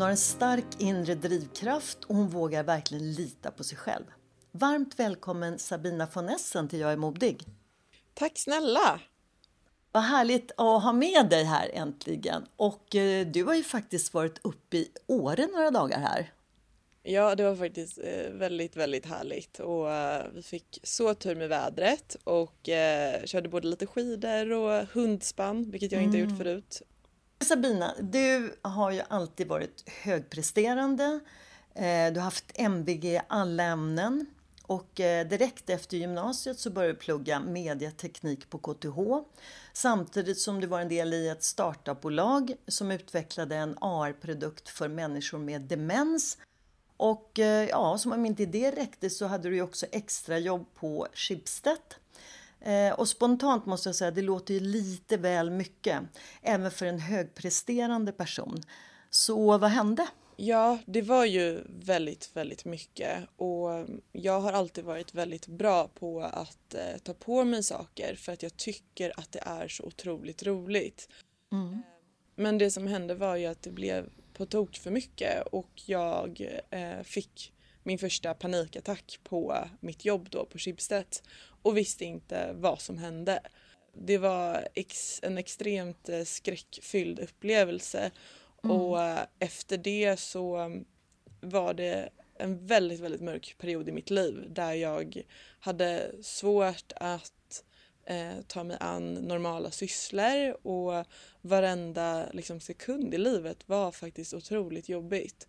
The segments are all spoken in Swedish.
Hon har en stark inre drivkraft och hon vågar verkligen lita på sig själv. Varmt välkommen Sabina von Essen till Jag är modig. Tack snälla! Vad härligt att ha med dig här äntligen. Och eh, du har ju faktiskt varit uppe i Åre några dagar här. Ja, det var faktiskt eh, väldigt, väldigt härligt och eh, vi fick så tur med vädret och körde både lite skidor och hundspann, vilket jag inte har gjort förut. Sabina, du har ju alltid varit högpresterande. Eh, du har haft MVG i alla ämnen. Och eh, direkt efter gymnasiet så började du plugga mediateknik på KTH. Samtidigt som du var en del i ett startupbolag som utvecklade en AR-produkt för människor med demens. Och eh, ja, som om inte det räckte så hade du ju också extrajobb på Schibsted. Eh, Och spontant måste jag säga, det låter ju lite väl mycket. Även för en högpresterande person. Så vad hände? Ja, det var ju väldigt, väldigt mycket och jag har alltid varit väldigt bra på att eh, ta på mig saker för att jag tycker att det är så otroligt roligt. Men det som hände var ju att det blev på tok för mycket och jag eh, fick min första panikattack på mitt jobb då på Schibsted och visste inte vad som hände. Det var ex en extremt eh, skräckfylld upplevelse och eh, efter det så mm, var det en väldigt, väldigt mörk period i mitt liv där jag hade svårt att eh, ta mig an normala sysslor och varenda liksom, sekund i livet var faktiskt otroligt jobbigt.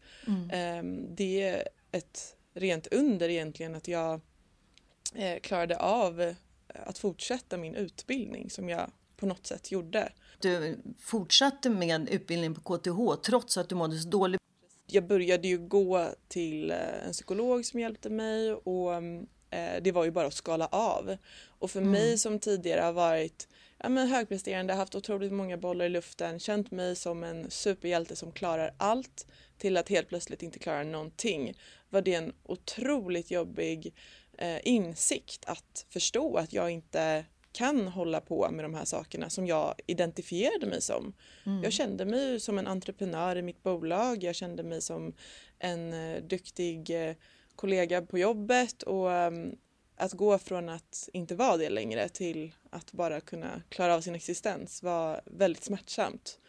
Eh, det är ett rent under egentligen att jag eh, klarade av eh, att fortsätta min utbildning som jag på något sätt gjorde. Du fortsatte med utbildning på KTH trots att du mådde så dåligt. jag började ju gå till eh, en psykolog som hjälpte mig och mm, eh, det var ju bara att skala av. Och för mig som tidigare har varit ja, men högpresterande, haft otroligt många bollar i luften, känt mig som en superhjälte som klarar allt till att helt plötsligt inte klara någonting var det en otroligt jobbig eh, insikt att förstå att jag inte kan hålla på med de här sakerna som jag identifierade mig som. Jag kände mig som en entreprenör i mitt bolag, jag kände mig som en eh, duktig eh, kollega på jobbet och ehm, att gå från att inte vara det längre till att bara kunna klara av sin existens var väldigt smärtsamt.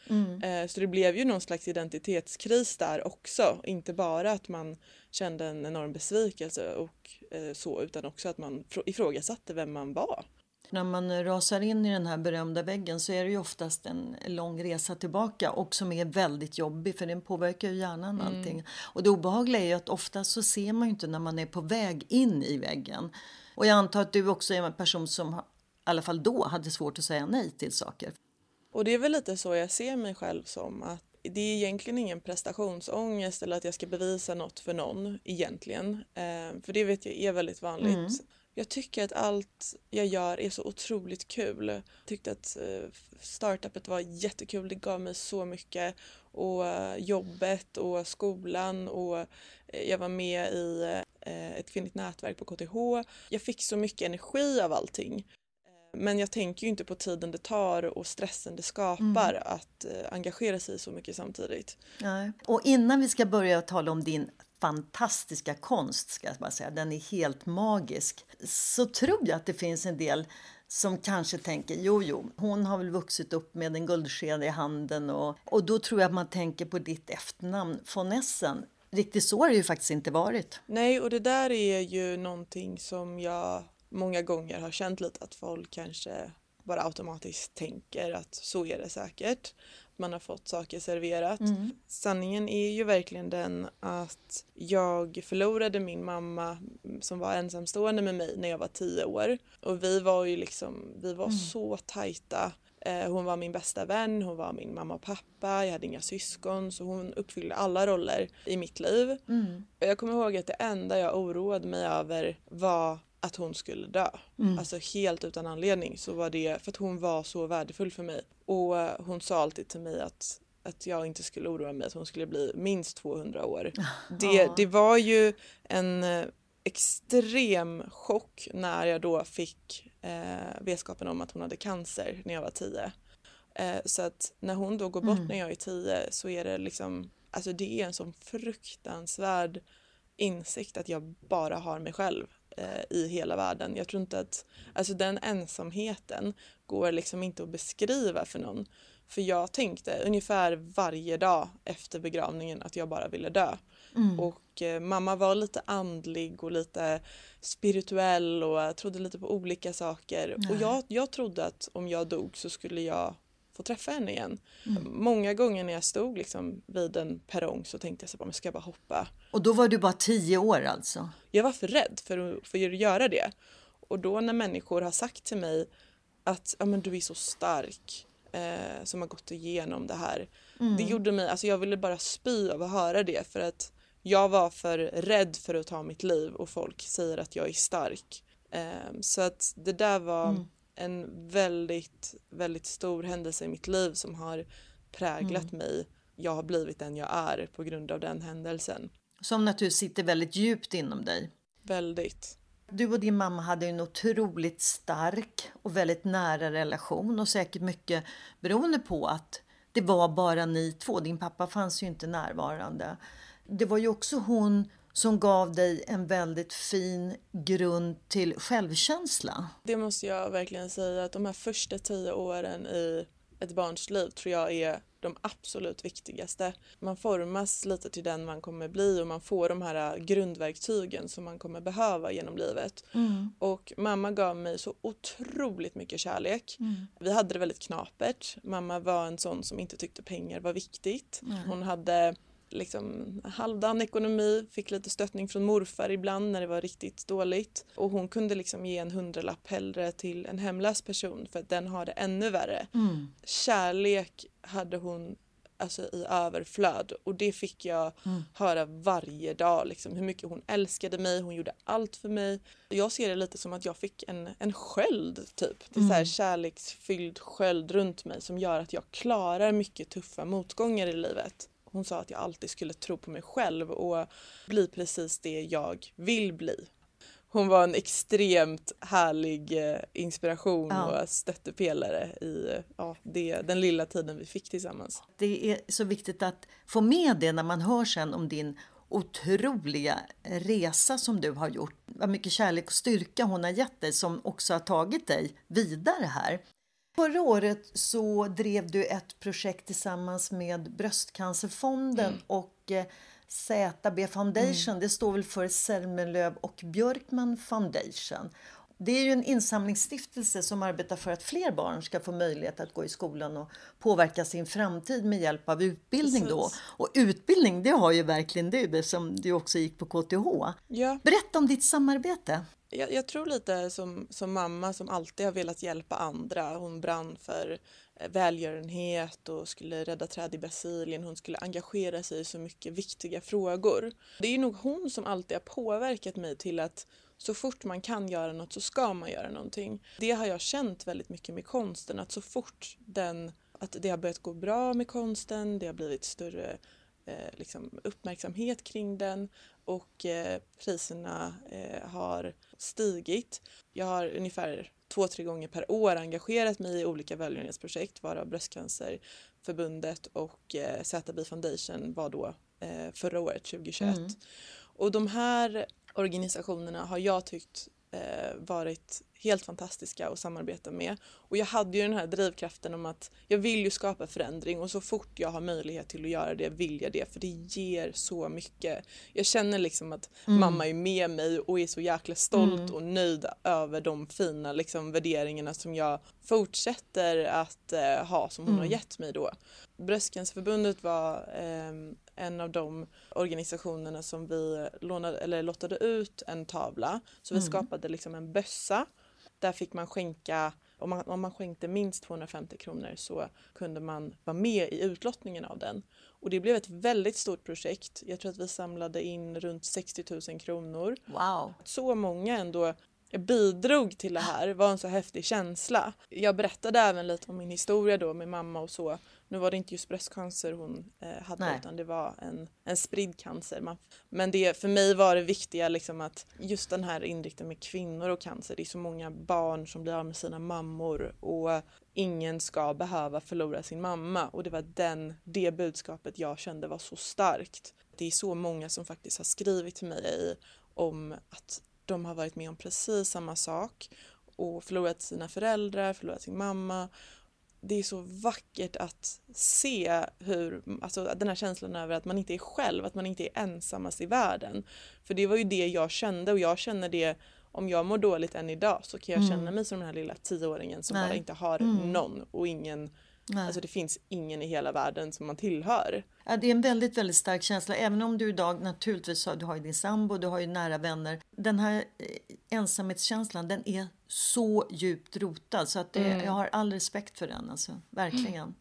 Eh, Så det blev ju någon slags identitetskris där också, inte bara att man kände en enorm besvikelse och eh, så utan också att man fr- ifrågasatte vem man var. När man rasar in i den här berömda väggen så är det ju oftast en lång resa tillbaka och som är väldigt jobbig för den påverkar ju hjärnan och allting. Och det obehagliga är ju att ofta så ser man ju inte när man är på väg in i väggen. Och jag antar att du också är en person som i alla fall då hade svårt att säga nej till saker. Och det är väl lite så jag ser mig själv som att det är egentligen ingen prestationsångest eller att jag ska bevisa något för någon egentligen. Eh, för det vet jag är väldigt vanligt. Jag tycker att allt jag gör är så otroligt kul. Jag tyckte att eh, startupet var jättekul, det gav mig så mycket. Och eh, jobbet och skolan och jag var med i ett kvinnligt nätverk på KTH. Jag fick så mycket energi av allting. Men jag tänker ju inte på tiden det tar och stressen det skapar mm. att eh, engagera sig så mycket samtidigt. Nej. Och innan vi ska börja tala om din fantastiska konst, ska jag bara säga, den är helt magisk, så tror jag att det finns en del som kanske tänker jo, jo, hon har väl vuxit upp med en guldsked i handen och, och då tror jag att man tänker på ditt efternamn, von Essen. Riktigt så har det ju faktiskt inte varit. Nej, och det där är ju någonting som jag många gånger har känt lite att folk kanske bara automatiskt tänker att så är det säkert. Man har fått saker serverat. Mm. Sanningen är ju verkligen den att jag förlorade min mamma som var ensamstående med mig när jag var tio år. Och vi var ju liksom, vi var mm. så tajta. Eh, hon var min bästa vän, hon var min mamma och pappa, jag hade inga syskon så hon uppfyllde alla roller i mitt liv. Mm. Jag kommer ihåg att det enda jag oroade mig över var att hon skulle dö. Mm. Alltså helt utan anledning så var det för att hon var så värdefull för mig. Och eh, hon sa alltid till mig att, att jag inte skulle oroa mig, att hon skulle bli minst 200 år. Det, det var ju en eh, extrem chock när jag då fick eh, vetskapen om att hon hade cancer när jag var 10. Eh, så att när hon då går bort mm. när jag är 10 så är det liksom, alltså det är en sån fruktansvärd insikt att jag bara har mig själv eh, i hela världen. Jag tror inte att, alltså den ensamheten går liksom inte att beskriva för någon. För jag tänkte ungefär varje dag efter begravningen att jag bara ville dö. Mm. Och eh, mamma var lite andlig och lite spirituell och trodde lite på olika saker. Nej. Och jag, jag trodde att om jag dog så skulle jag få träffa henne igen. Mm. Många gånger när jag stod liksom vid en perrong så tänkte jag så bara, ska jag bara hoppa? Och då var du bara tio år alltså? Jag var för rädd för att, för att göra det. Och då när människor har sagt till mig att ja, men du är så stark eh, som har gått igenom det här. Mm. Det gjorde mig, alltså jag ville bara spy av att höra det för att jag var för rädd för att ta mitt liv och folk säger att jag är stark. Eh, så att det där var mm en väldigt, väldigt stor händelse i mitt liv som har präglat mm. mig. Jag har blivit den jag är på grund av den händelsen. Som naturligtvis sitter väldigt djupt inom dig. Väldigt. Du och din mamma hade en otroligt stark och väldigt nära relation och säkert mycket beroende på att det var bara ni två. Din pappa fanns ju inte närvarande. Det var ju också hon som gav dig en väldigt fin grund till självkänsla. Det måste jag verkligen säga att de här första tio åren i ett barns liv tror jag är de absolut viktigaste. Man formas lite till den man kommer bli och man får de här grundverktygen som man kommer behöva genom livet. Mm. Och mamma gav mig så otroligt mycket kärlek. Mm. Vi hade det väldigt knapert. Mamma var en sån som inte tyckte pengar var viktigt. Mm. Hon hade liksom halvdan ekonomi, fick lite stöttning från morfar ibland när det var riktigt dåligt. Och hon kunde liksom ge en hundralapp hellre till en hemlös person för att den har det ännu värre. Mm. Kärlek hade hon alltså i överflöd och det fick jag mm. höra varje dag liksom, hur mycket hon älskade mig, hon gjorde allt för mig. Jag ser det lite som att jag fick en, en sköld typ, det är mm. så här kärleksfylld sköld runt mig som gör att jag klarar mycket tuffa motgångar i livet. Hon sa att jag alltid skulle tro på mig själv och bli precis det jag vill bli. Hon var en extremt härlig eh, inspiration ja. och stöttepelare i ja, det, den lilla tiden vi fick tillsammans. Det är så viktigt att få med det när man hör sen om din otroliga resa som du har gjort. Vad mycket kärlek och styrka hon har gett dig som också har tagit dig vidare här. Förra året så drev du ett projekt tillsammans med Bröstcancerfonden mm. och eh, ZB Foundation. Mm. Det står väl för Selmelöv och Björkman Foundation. Det är ju en insamlingsstiftelse som arbetar för att fler barn ska få möjlighet att gå i skolan och påverka sin framtid med hjälp av utbildning. Då. Och utbildning, det har ju verkligen du som du också gick på KTH. Ja. Berätta om ditt samarbete jag, jag, tror lite som, som mamma som alltid har velat hjälpa andra. Hon brann för eh, välgörenhet och skulle rädda träd i Brasilien. Hon skulle engagera sig i så mycket viktiga frågor. Det är nog hon som alltid har påverkat mig till att så fort man kan göra något så ska man göra någonting. Det har jag känt väldigt mycket med konsten, att så fort den, att det har börjat gå bra med konsten, det har blivit större liksom uppmärksamhet kring den och eh, priserna eh, har stigit. Jag har ungefär två, tre gånger per år engagerat mig i olika välgörenhetsprojekt varav Bröstcancerförbundet och eh, ZB Foundation var då eh, förra året, 2021. Mm. Och de här organisationerna har jag tyckt eh, varit helt fantastiska att samarbeta med. Och jag hade ju den här drivkraften om att jag vill ju skapa förändring och så fort jag har möjlighet till att göra det vill jag det för det ger så mycket. Jag känner liksom att mm. mamma är med mig och är så jäkla stolt mm. och nöjd över de fina liksom, värderingarna som jag fortsätter att eh, ha som hon mm. har gett mig då. Bröstcancerförbundet var eh, en av de organisationerna som vi lånade, eller lottade ut en tavla. Så vi mm. skapade liksom en bössa där fick man skänka, om man, om man skänkte minst 250 kronor så kunde man vara med i utlottningen av den. Och det blev ett väldigt stort projekt. Jag tror att vi samlade in runt 60 000 kronor. Wow! Så många ändå bidrog till det här var en så häftig känsla. Jag berättade även lite om min historia då med mamma och så nu var det inte just bröstcancer hon eh, hade Nej. utan det var en, en spridd cancer. Men det, för mig var det viktiga liksom att just den här inriktningen med kvinnor och cancer. Det är så många barn som blir av med sina mammor och ingen ska behöva förlora sin mamma och det var den, det budskapet jag kände var så starkt. Det är så många som faktiskt har skrivit till mig om att de har varit med om precis samma sak och förlorat sina föräldrar, förlorat sin mamma det är så vackert att se hur, alltså den här känslan över att man inte är själv, att man inte är ensammast i världen. För det var ju det jag kände och jag känner det om jag mår dåligt än idag så kan jag mm. känna mig som den här lilla tioåringen som Nej. bara inte har mm. någon och ingen Nej. Alltså det finns ingen i hela världen som man tillhör. Ja, det är en väldigt, väldigt stark känsla. Även om du idag naturligtvis har, du har din sambo, du har ju nära vänner. Den här eh, ensamhetskänslan, den är så djupt rotad så att det, mm. jag har all respekt för den. Alltså, verkligen. Mm.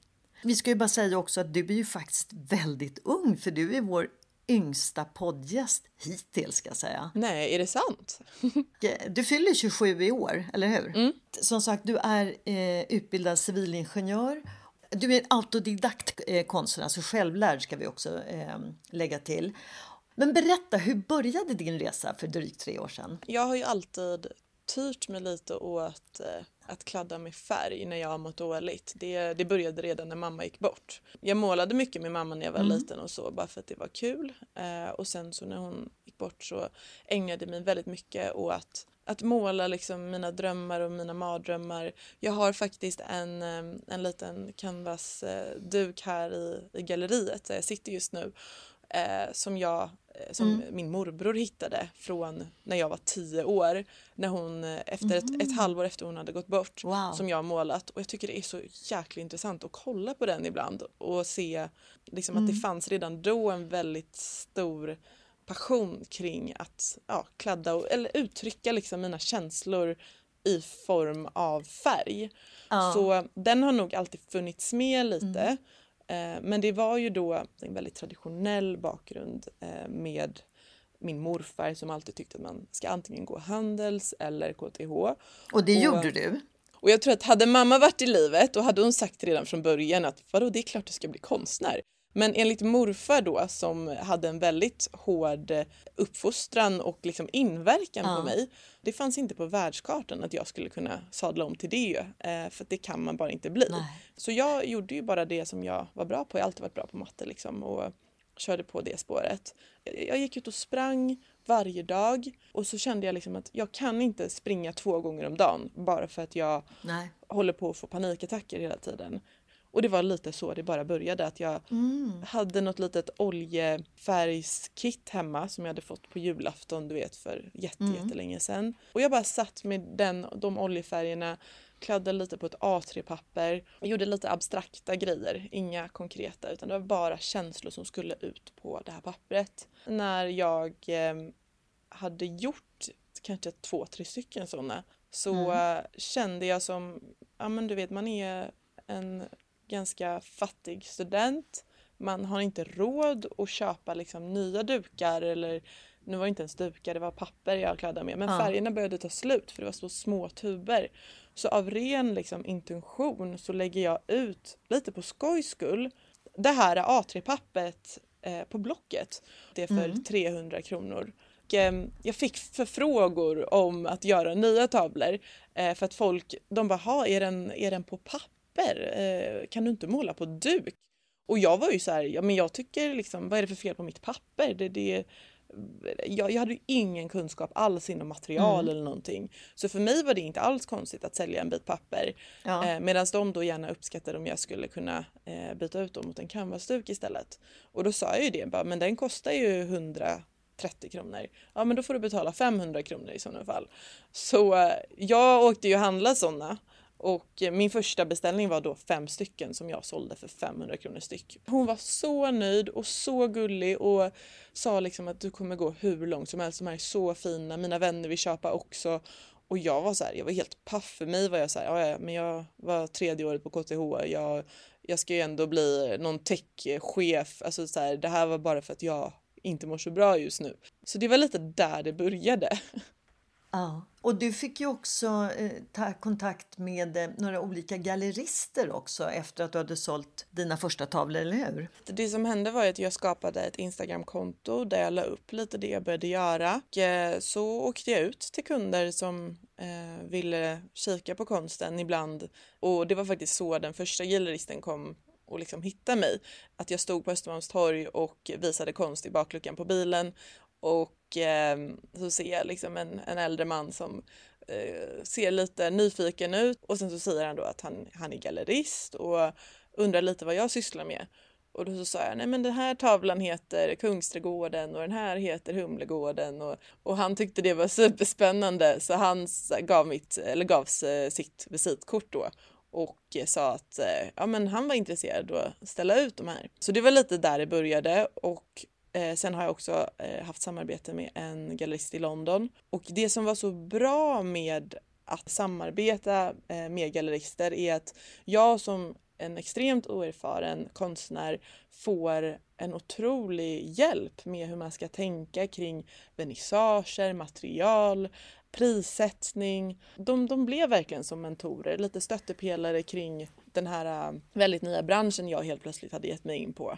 Vi ska ju bara säga också att du är ju faktiskt väldigt ung för du är vår yngsta poddgäst hittills ska jag säga. Nej, är det sant? du fyller 27 i år, eller hur? Mm. Som sagt, du är eh, utbildad civilingenjör. Du är autodidakt eh, konstnär, alltså självlärd ska vi också eh, lägga till. Men berätta, hur började din resa för drygt tre år sedan? Jag har ju alltid tyrt mig lite åt eh, att kladda med färg när jag har mått dåligt. Det, det började redan när mamma gick bort. Jag målade mycket med mamma när jag var mm. liten och så bara för att det var kul. Eh, och sen så när hon gick bort så ägnade jag mig väldigt mycket åt att måla liksom mina drömmar och mina mardrömmar. Jag har faktiskt en, eh, en liten canvasduk här i, i galleriet där jag sitter just nu eh, som jag eh, som mm. min morbror hittade från när jag var tio år. När hon, eh, efter mm. ett, ett, halvår efter hon hade gått bort. Wow. Som jag har målat. Och jag tycker det är så jäkla intressant att kolla på den ibland. Och se liksom, mm. att det mm. fanns redan då en väldigt stor passion kring att ja, kladda och, eller uttrycka liksom mina känslor i form av färg. Ja. Så den har nog alltid funnits med lite. Mm. Eh, men det var ju då en väldigt traditionell bakgrund eh, med min morfar som alltid tyckte att man ska antingen gå Handels eller KTH. Och det och, gjorde du? Och jag tror att hade mamma varit i livet då hade hon sagt redan från början att vadå det är klart du ska bli konstnär. Men enligt morfar då som hade en väldigt hård uppfostran och liksom inverkan ja. på mig. Det fanns inte på världskartan att jag skulle kunna sadla om till det eh, för det kan man bara inte bli. Nej. Så jag gjorde ju bara det som jag var bra på. Jag har alltid varit bra på matte liksom och körde på det spåret. Jag gick ut och sprang varje dag och så kände jag liksom att jag kan inte springa två gånger om dagen bara för att jag Nej. håller på att få panikattacker hela tiden. Och det var lite så det bara började att jag mm. hade något litet oljefärgskit hemma som jag hade fått på julafton du vet för jätte, mm. jättelänge sedan. Och jag bara satt med den, de oljefärgerna kladdade lite på ett A3-papper, gjorde lite abstrakta grejer, inga konkreta utan det var bara känslor som skulle ut på det här pappret. När jag eh, hade gjort kanske två, tre stycken sådana så mm. kände jag som, ja men du vet man är en ganska fattig student. Man har inte råd att köpa liksom nya dukar eller nu var det inte ens dukar, det var papper jag kladdade med. Men ja. färgerna började ta slut för det var så små tuber. Så av ren liksom, intention så lägger jag ut, lite på skojs skull, det här A3-pappret eh, på Blocket. Det är för mm. 300 kronor. Och, eh, jag fick förfrågor om att göra nya tavlor eh, för att folk, de bara, är den, är den på papper? Eh, kan du inte måla på duk? Och jag var ju så här, ja men jag tycker liksom, vad är det för fel på mitt papper? Det, det, jag, jag hade ju ingen kunskap alls inom material mm. eller någonting. Så för mig var det inte alls konstigt att sälja en bit papper. Ja. Eh, Medan de då gärna uppskattade om jag skulle kunna eh, byta ut dem mot en canvasduk istället. Och då sa jag ju det, bara, men den kostar ju 130 kronor. Ja men då får du betala 500 kronor i sådana fall. Så eh, jag åkte ju handla sådana och min första beställning var då fem stycken som jag sålde för 500 kronor styck. Hon var så nöjd och så gullig och sa liksom att du kommer gå hur långt som helst, de här är så fina, mina vänner vill köpa också. Och jag var så här, jag var helt paff. För mig var jag så här, ja, men jag var tredje året på KTH, jag, jag ska ju ändå bli någon techchef, alltså så här, det här var bara för att jag inte mår så bra just nu. Så det var lite där det började. Ja, och du fick ju också eh, ta kontakt med eh, några olika gallerister också efter att du hade sålt dina första tavlor, eller hur? Det som hände var att jag skapade ett Instagramkonto där jag la upp lite det jag började göra. Och, eh, så åkte jag ut till kunder som eh, ville kika på konsten ibland och det var faktiskt så den första galleristen kom och liksom hitta mig. Att jag stod på Östermalmstorg och visade konst i bakluckan på bilen och eh, så ser jag liksom en, en äldre man som eh, ser lite nyfiken ut och sen så säger han då att han, han är gallerist och undrar lite vad jag sysslar med. Och då så sa jag, nej men den här tavlan heter Kungsträdgården och den här heter Humlegården och, och han tyckte det var superspännande så han gav, mitt, eller gav eh, sitt visitkort då och sa att eh, ja, men han var intresserad att ställa ut de här. Så det var lite där det började och Eh, sen har jag också eh, haft samarbete med en gallerist i London. Och det som var så bra med att samarbeta eh, med gallerister är att jag som en extremt oerfaren konstnär får en otrolig hjälp med hur man ska tänka kring vernissager, material, prissättning. De, de blev verkligen som mentorer, lite stöttepelare kring den här eh, väldigt nya branschen jag helt plötsligt hade gett mig in på.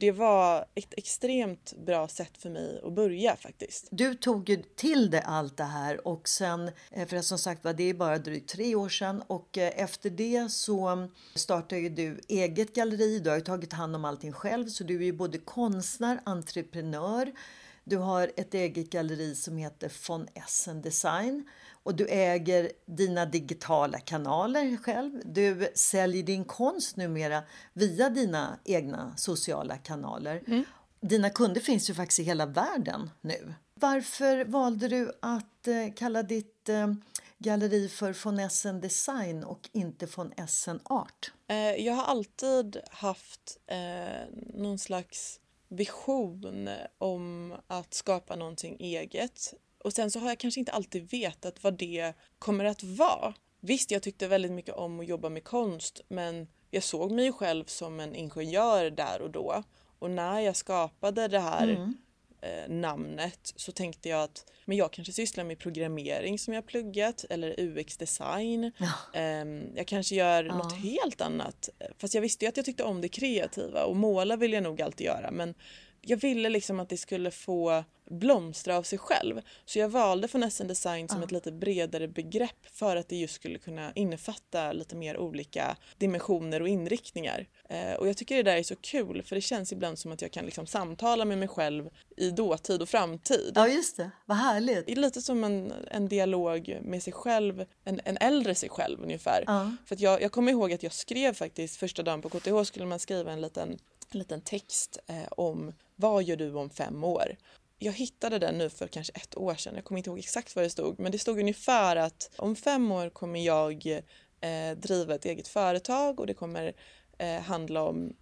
Det var ett extremt bra sätt för mig att börja faktiskt. Du tog ju till dig allt det här och sen, eh, för som sagt var det är bara drygt tre år sedan och eh, efter det så startade ju du eget galleri. Du har ju tagit hand om allting själv så du är ju både konstnär, entreprenör, du har ett eget galleri som heter von Essen Design och du äger dina digitala kanaler själv. Du säljer din konst numera via dina egna sociala kanaler. Mm. Dina kunder finns ju faktiskt i hela världen nu. Varför valde du att eh, kalla ditt eh, galleri för von Essen Design och inte von Essen Art? Eh, jag har alltid haft någon slags vision om att skapa någonting eget. Och sen så har jag kanske inte alltid vetat vad det kommer att vara. visst, jag tyckte väldigt mycket om att jobba med konst men jag såg mig själv som en ingenjör där och då. Och när jag skapade det här mm. eh, namnet så tänkte jag att men jag kanske sysslar med programmering som jag pluggat eller UX-design. Ja. Eh, jag kanske gör ja. något helt annat. Fast jag visste ju att jag tyckte om det kreativa och måla vill jag nog alltid göra men jag ville liksom att det skulle få blomstra av sig själv. Så jag valde finesse design som uh. ett lite bredare begrepp för att det just skulle kunna innefatta lite mer olika dimensioner och inriktningar. Eh, och jag tycker det där är så kul för det känns ibland som att jag kan liksom samtala med mig själv i dåtid och framtid. Ja just det, vad härligt. Det är lite som en, en dialog med sig själv, en, en äldre sig själv ungefär. Uh. För jag, jag kommer ihåg att jag skrev faktiskt första dagen på KTH skulle man skriva en liten en liten text eh, om vad gör du om fem år? Jag hittade den nu för kanske ett år sedan, jag kommer inte ihåg exakt vad det stod, men det stod ungefär att om fem år kommer jag eh, driva ett eget företag och det kommer eh, handla om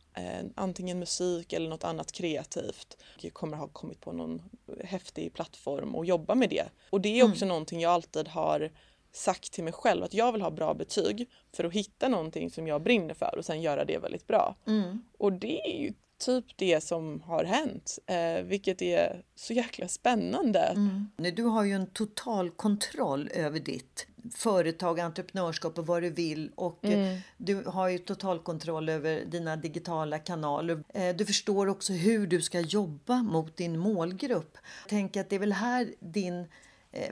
antingen musik eller något annat kreativt. Jag kommer ha kommit på någon häftig plattform och jobba med det. Och det är också mm. någonting jag alltid har sagt till mig själv att jag vill ha bra betyg för att hitta någonting som jag brinner för och sen göra det väldigt bra. Mm. Och det är ju typ det som har hänt, eh, vilket är så jäkla spännande. Mm. Du har ju en total kontroll över ditt företag, entreprenörskap och vad du vill och eh, mm. du har ju total kontroll över dina digitala kanaler. Eh, du förstår också hur du ska jobba mot din målgrupp. Tänk att det är väl här din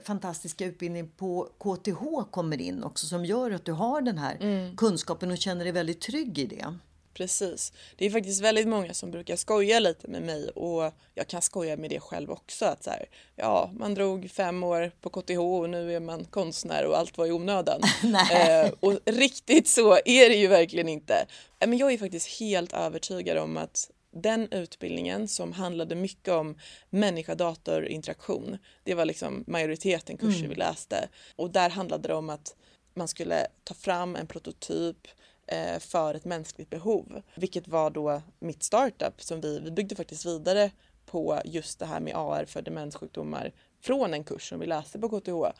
fantastiska utbildning på KTH kommer in också som gör att du har den här mm. kunskapen och känner dig väldigt trygg i det. Precis. Det är faktiskt väldigt många som brukar skoja lite med mig och jag kan skoja med det själv också. Att så här, ja, man drog fem år på KTH och nu är man konstnär och allt var i onödan. eh, och riktigt så är det ju verkligen inte. Eh, men jag är faktiskt helt övertygad om att den utbildningen som handlade mycket om människa-dator interaktion. Det var liksom majoriteten kurser mm. vi läste och där handlade det om att man skulle ta fram en prototyp eh, för ett mänskligt behov, vilket var då mitt startup som vi, vi byggde faktiskt vidare på just det här med AR för demenssjukdomar från en kurs som vi läste på KTH.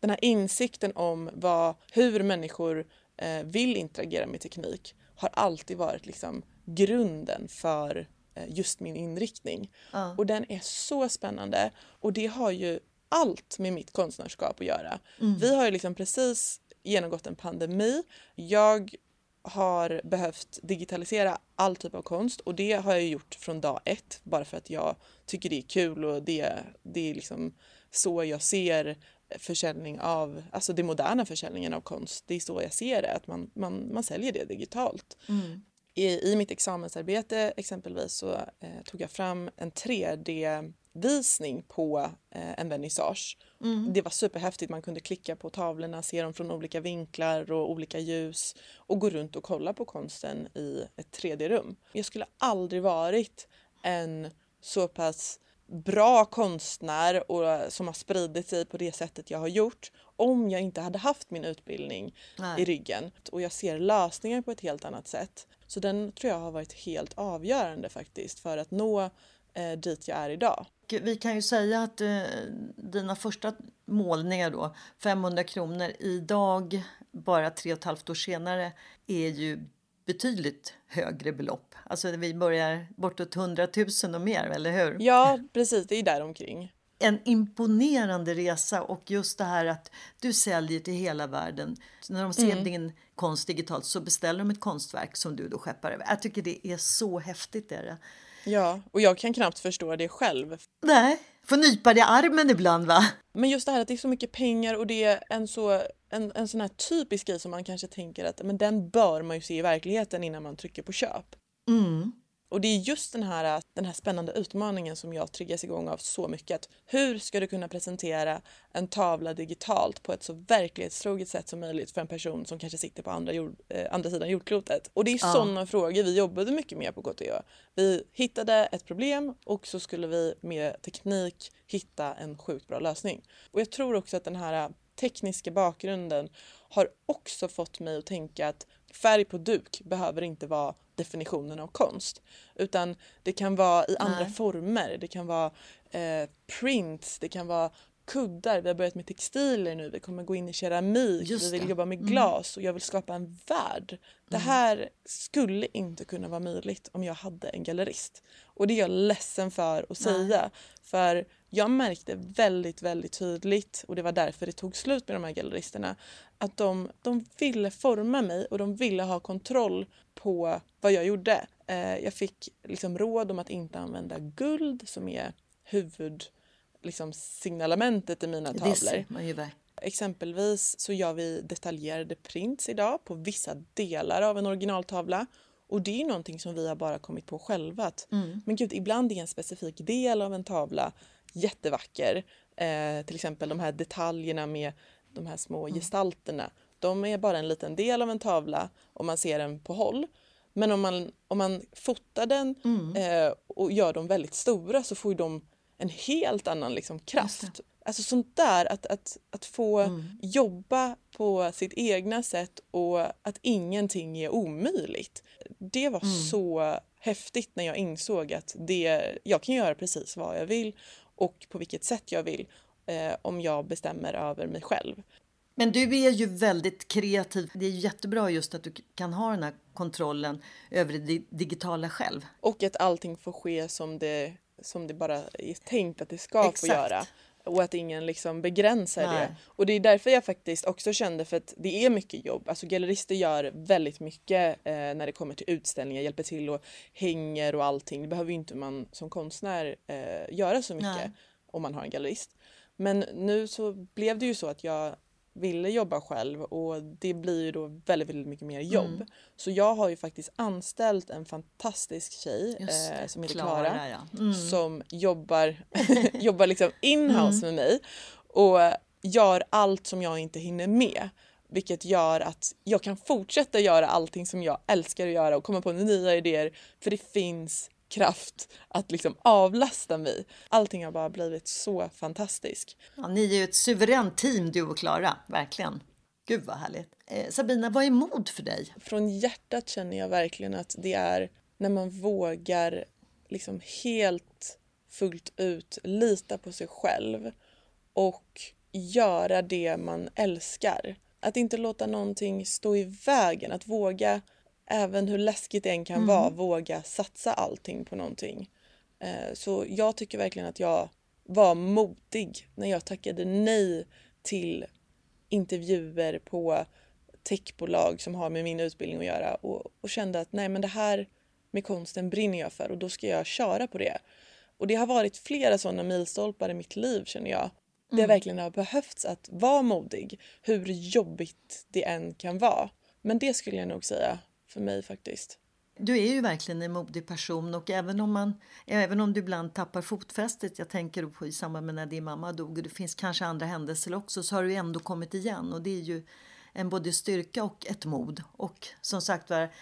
Den här insikten om vad, hur människor eh, vill interagera med teknik har alltid varit liksom grunden för eh, just min inriktning. Ja. Och den är så spännande och det har ju allt med mitt konstnärskap att göra. Mm. Vi har ju liksom precis genomgått en pandemi. Jag har behövt digitalisera all typ av konst och det har jag gjort från dag ett bara för att jag tycker det är kul och det, det är liksom så jag ser försäljning av, alltså den moderna försäljningen av konst. Det är så jag ser det, att man, man, man säljer det digitalt. Mm i, i mitt examensarbete exempelvis så eh, tog jag fram en 3D-visning på eh, en vernissage. Mm. Det var superhäftigt, man kunde klicka på tavlorna, se dem från olika vinklar och olika ljus och gå runt och kolla på konsten i ett 3D-rum. Jag skulle aldrig varit en så pass bra konstnär och som har spridit sig på det sättet jag har gjort om jag inte hade haft min utbildning Nej. i ryggen. Och jag ser lösningar på ett helt annat sätt. Så den tror jag har varit helt avgörande faktiskt för att nå eh, dit jag är idag. Vi kan ju säga att eh, dina första målningar då, 500 kronor, idag bara tre och ett halvt år senare är ju betydligt högre belopp. Alltså vi börjar bortåt 100 000 och mer, eller hur? Ja, precis. Det är där omkring en imponerande resa och just det här att du säljer till hela världen. Så när de ser mm. din konst digitalt så beställer de ett konstverk som du då skeppar över. Jag tycker det är så häftigt. Är det. Ja, och jag kan knappt förstå det själv. Nej, får nypa dig i armen ibland va? Men just det här att det är så mycket pengar och det är en, så, en, en sån här typisk grej som man kanske tänker att men den bör man ju se i verkligheten innan man trycker på köp. Mm. Och det är just den här, den här spännande utmaningen som jag triggas igång av så mycket. Att hur ska du kunna presentera en tavla digitalt på ett så verklighetstroget sätt som möjligt för en person som kanske sitter på andra, jord, eh, andra sidan jordklotet? Och det är ja. sådana frågor vi jobbade mycket med på KTH. Vi hittade ett problem och så skulle vi med teknik hitta en sjukt bra lösning. Och jag tror också att den här tekniska bakgrunden har också fått mig att tänka att färg på duk behöver inte vara definitionen av konst. Utan det kan vara i andra Nej. former. Det kan vara eh, prints, det kan vara kuddar, vi har börjat med textiler nu, vi kommer gå in i keramik, Just vi vill det. jobba med glas och jag vill skapa en värld. Det här skulle inte kunna vara möjligt om jag hade en gallerist. Och det är jag ledsen för att säga. För jag märkte väldigt, väldigt tydligt och det var därför det tog slut med de här galleristerna. Att de, de ville forma mig och de ville ha kontroll på vad jag gjorde. Eh, jag fick liksom råd om att inte använda guld som är huvud liksom signalementet i mina tavlor. Exempelvis så gör vi detaljerade prints idag på vissa delar av en originaltavla. Och det är någonting som vi har bara kommit på själva. Att, Men gud, ibland är en specifik del av en tavla jättevacker. Eh, till exempel de här detaljerna med de här små gestalterna. De är bara en liten del av en tavla om man ser den på håll. Men om man, om man fotar den eh, och gör dem väldigt stora så får de en helt annan liksom, kraft. Alltså sånt där, att, att, att få jobba på sitt egna sätt och att ingenting är omöjligt. Det var så häftigt när jag insåg att det, jag kan göra precis vad jag vill och på vilket sätt jag vill eh, om jag bestämmer över mig själv. Men du är ju väldigt kreativ. Det är jättebra just att du kan ha den här kontrollen över det di- digitala själv. Och att allting får ske som det, som det bara är tänkt att det ska få Exakt. göra. Och att ingen liksom begränsar Nej. det. Och det är därför jag faktiskt också kände för att det är mycket jobb. Alltså gallerister gör väldigt mycket eh, när det kommer till utställningar, hjälper till och hänger och allting. Det behöver ju inte man som konstnär eh, göra så mycket Nej. om man har en gallerist. Men nu så blev det ju så att jag ville jobba själv och det blir ju då väldigt, väldigt mycket mer jobb. Mm. Så jag har ju faktiskt anställt en fantastisk tjej eh, som heter Klara, ja. Mm. som jobbar, jobbar liksom in-house med mig och gör allt som jag inte hinner med. Vilket gör att jag kan fortsätta göra allting som jag älskar att göra och komma på nya idéer för det finns kraft att liksom avlasta mig. Allting har bara blivit så fantastiskt. Ja, ni är ju ett suveränt team du och Klara, verkligen. Gud vad härligt. Eh, Sabina, vad är mod för dig? Från hjärtat känner jag verkligen att det är när man vågar liksom helt fullt ut lita på sig själv och göra det man älskar. Att inte låta någonting stå i vägen, att våga, även hur läskigt det än kan vara, våga satsa allting på någonting. Eh, Så jag tycker verkligen att jag var modig när jag tackade nej till intervjuer på techbolag som har med min utbildning att göra och, och kände att nej men det här med konsten brinner jag för och då ska jag köra på det. Och det har varit flera sådana milstolpar i mitt liv känner jag. Det verkligen har behövts att vara modig, hur jobbigt det än kan vara. Men det skulle jag nog säga för mig faktiskt. Du är ju verkligen en modig person och även om, man, även om du ibland tappar fotfästet, jag tänker på i samband med när din mamma dog och det finns kanske andra händelser också, så har du ändå kommit igen och det är ju en både styrka och ett mod. Och som sagt var,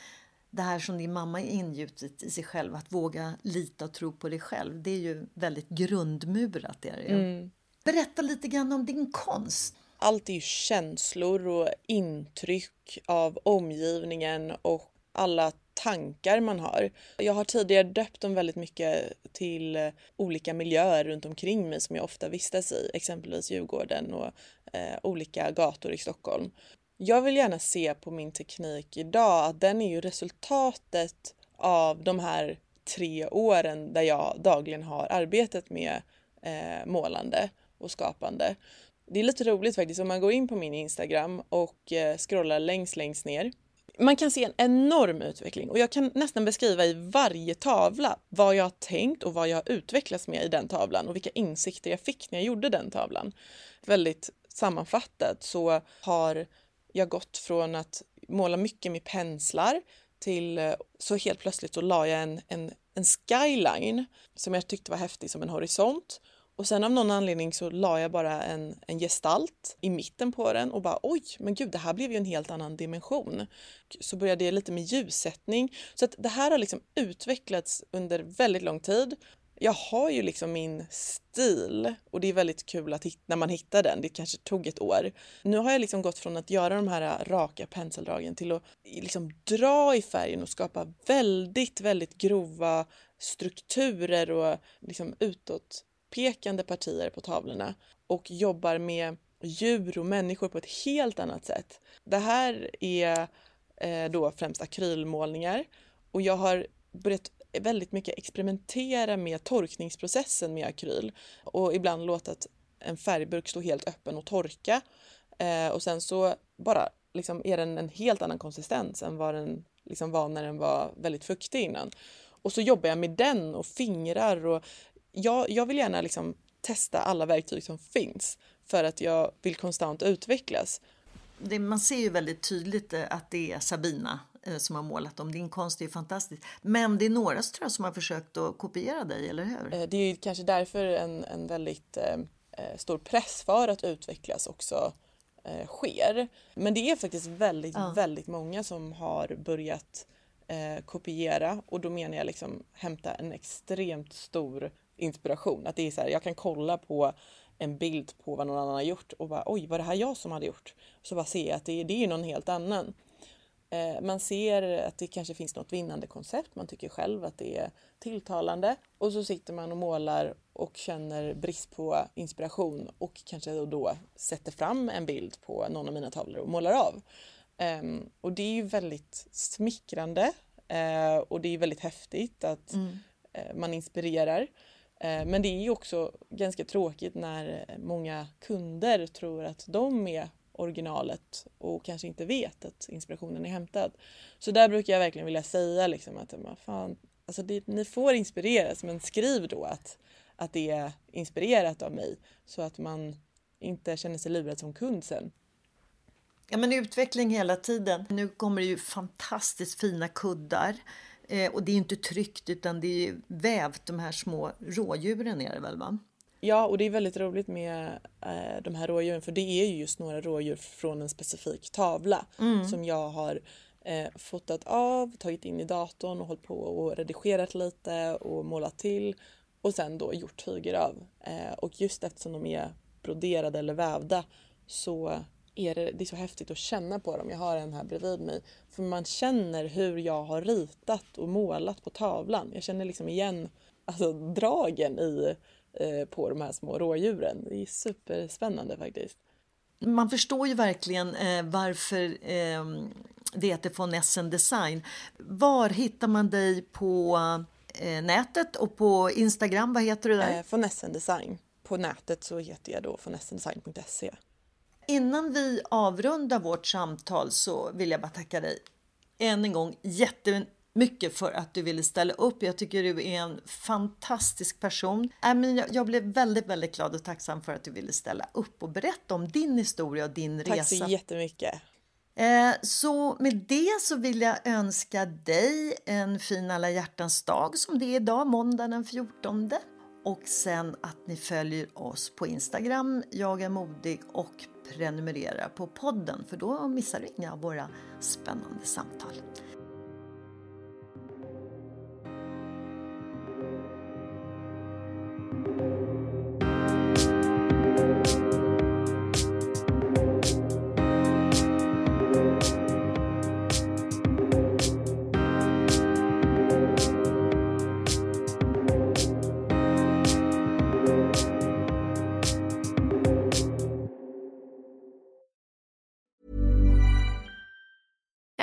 det här som din mamma är ingjutit i sig själv, att våga lita och tro på dig själv, det är ju väldigt grundmurat. Är det ju. Berätta lite grann om din konst allt är ju känslor och intryck av omgivningen och alla tankar man har. Jag har tidigare döpt dem väldigt mycket till olika miljöer runt omkring mig som jag ofta vistas i, exempelvis Djurgården och eh, olika gator i Stockholm. Jag vill gärna se på min teknik idag att den är ju resultatet av de här tre åren där jag dagligen har arbetat med eh, målande och skapande. Det är lite roligt faktiskt om man går in på min Instagram och eh, scrollar längst längst ner. Man kan se en enorm utveckling och jag kan nästan beskriva i varje tavla vad jag har tänkt och vad jag har utvecklats med i den tavlan och vilka insikter jag fick när jag gjorde den tavlan. Väldigt sammanfattat så har jag gått från att måla mycket med penslar till eh, så helt plötsligt så la jag en, en, en skyline som jag tyckte var häftig som en horisont och sen av någon anledning så la jag bara en, en gestalt i mitten på den och bara oj, men gud, det här blev ju en helt annan dimension. Så började jag lite med ljussättning. Så att det här har liksom utvecklats under väldigt lång tid. Jag har ju liksom min stil och det är väldigt kul att hitta, när man hittar den. Det kanske tog ett år. Nu har jag liksom gått från att göra de här äh, raka penseldragen till att liksom dra i färgen och skapa väldigt, väldigt grova strukturer och liksom utåt utpekande partier på tavlorna och jobbar med djur och människor på ett helt annat sätt. Det här är eh, då främst akrylmålningar och jag har börjat väldigt mycket experimentera med torkningsprocessen med akryl och ibland låtit en färgburk stå helt öppen och torka eh, och sen så bara liksom är den en helt annan konsistens än vad den liksom var när den var väldigt fuktig innan. Och så jobbar jag med den och fingrar och jag, jag vill gärna liksom testa alla verktyg som finns för att jag vill konstant utvecklas. Det, man ser ju väldigt tydligt eh, att det är Sabina eh, som har målat dem. Din konst är ju fantastisk. Men det är några tror jag, som har försökt att kopiera dig, eller hur? Eh, det är kanske därför en, en väldigt eh, stor press för att utvecklas också eh, sker. Men det är faktiskt väldigt, ja. väldigt många som har börjat eh, kopiera och då menar jag liksom hämta en extremt stor inspiration. Att det är så här, jag kan kolla på en bild på vad någon annan har gjort och bara oj, var det här jag som hade gjort? Så bara ser jag att det, det är någon helt annan. Eh, man ser att det kanske finns något vinnande koncept, man tycker själv att det är tilltalande och så sitter man och målar och känner brist på inspiration och kanske då sätter fram en bild på någon av mina tavlor och målar av. Um, och det är ju väldigt smickrande uh, och det är väldigt häftigt att mm. uh, man inspirerar. Eh, men det är ju också ganska tråkigt när många kunder tror att de är originalet och kanske inte vet att inspirationen är hämtad. Så där brukar jag verkligen vilja säga liksom att fan, alltså det, ni får inspireras men skriv då att, att det är inspirerat av mig så att man inte känner sig lurad som kund sen. Ja, men utveckling hela tiden. Nu kommer det ju fantastiskt fina kuddar. Eh, och det är inte tryckt utan det är vävt, de här små rådjuren är det väl va? Ja, och det är väldigt roligt med eh, de här rådjuren för det är ju just några rådjur från en specifik tavla mm. som jag har eh, fotat av, tagit in i datorn och hållit på och redigerat lite och målat till och sen då gjort tyger av. Eh, och just eftersom de är broderade eller vävda så är det, det är så häftigt att känna på dem. Jag har en här bredvid mig. För man känner hur jag har ritat och målat på tavlan. Jag känner liksom igen alltså, dragen i Eh, på de här små rådjuren. Det är superspännande faktiskt. Man förstår ju verkligen eh, varför eh, det heter von Essen Design. Var hittar man dig på eh, nätet och på Instagram? Vad heter du där? Eh, von Essen Design. På nätet så heter jag då vonessendesign.se. Innan vi avrundar vårt samtal så vill jag bara tacka dig än en gång jätte mycket för att du ville ställa upp. Jag tycker du är en fantastisk person. Äh, jag, blev väldigt, väldigt glad och tacksam för att du ville ställa upp och berätta om din historia och din Tack resa. Tack så jättemycket. Eh, så med det så vill jag önska dig en fin alla hjärtans dag som det är idag, måndag den 14. Och sen att ni följer oss på Instagram, jag är modig och prenumerera på podden för då missar du inga av våra spännande samtal.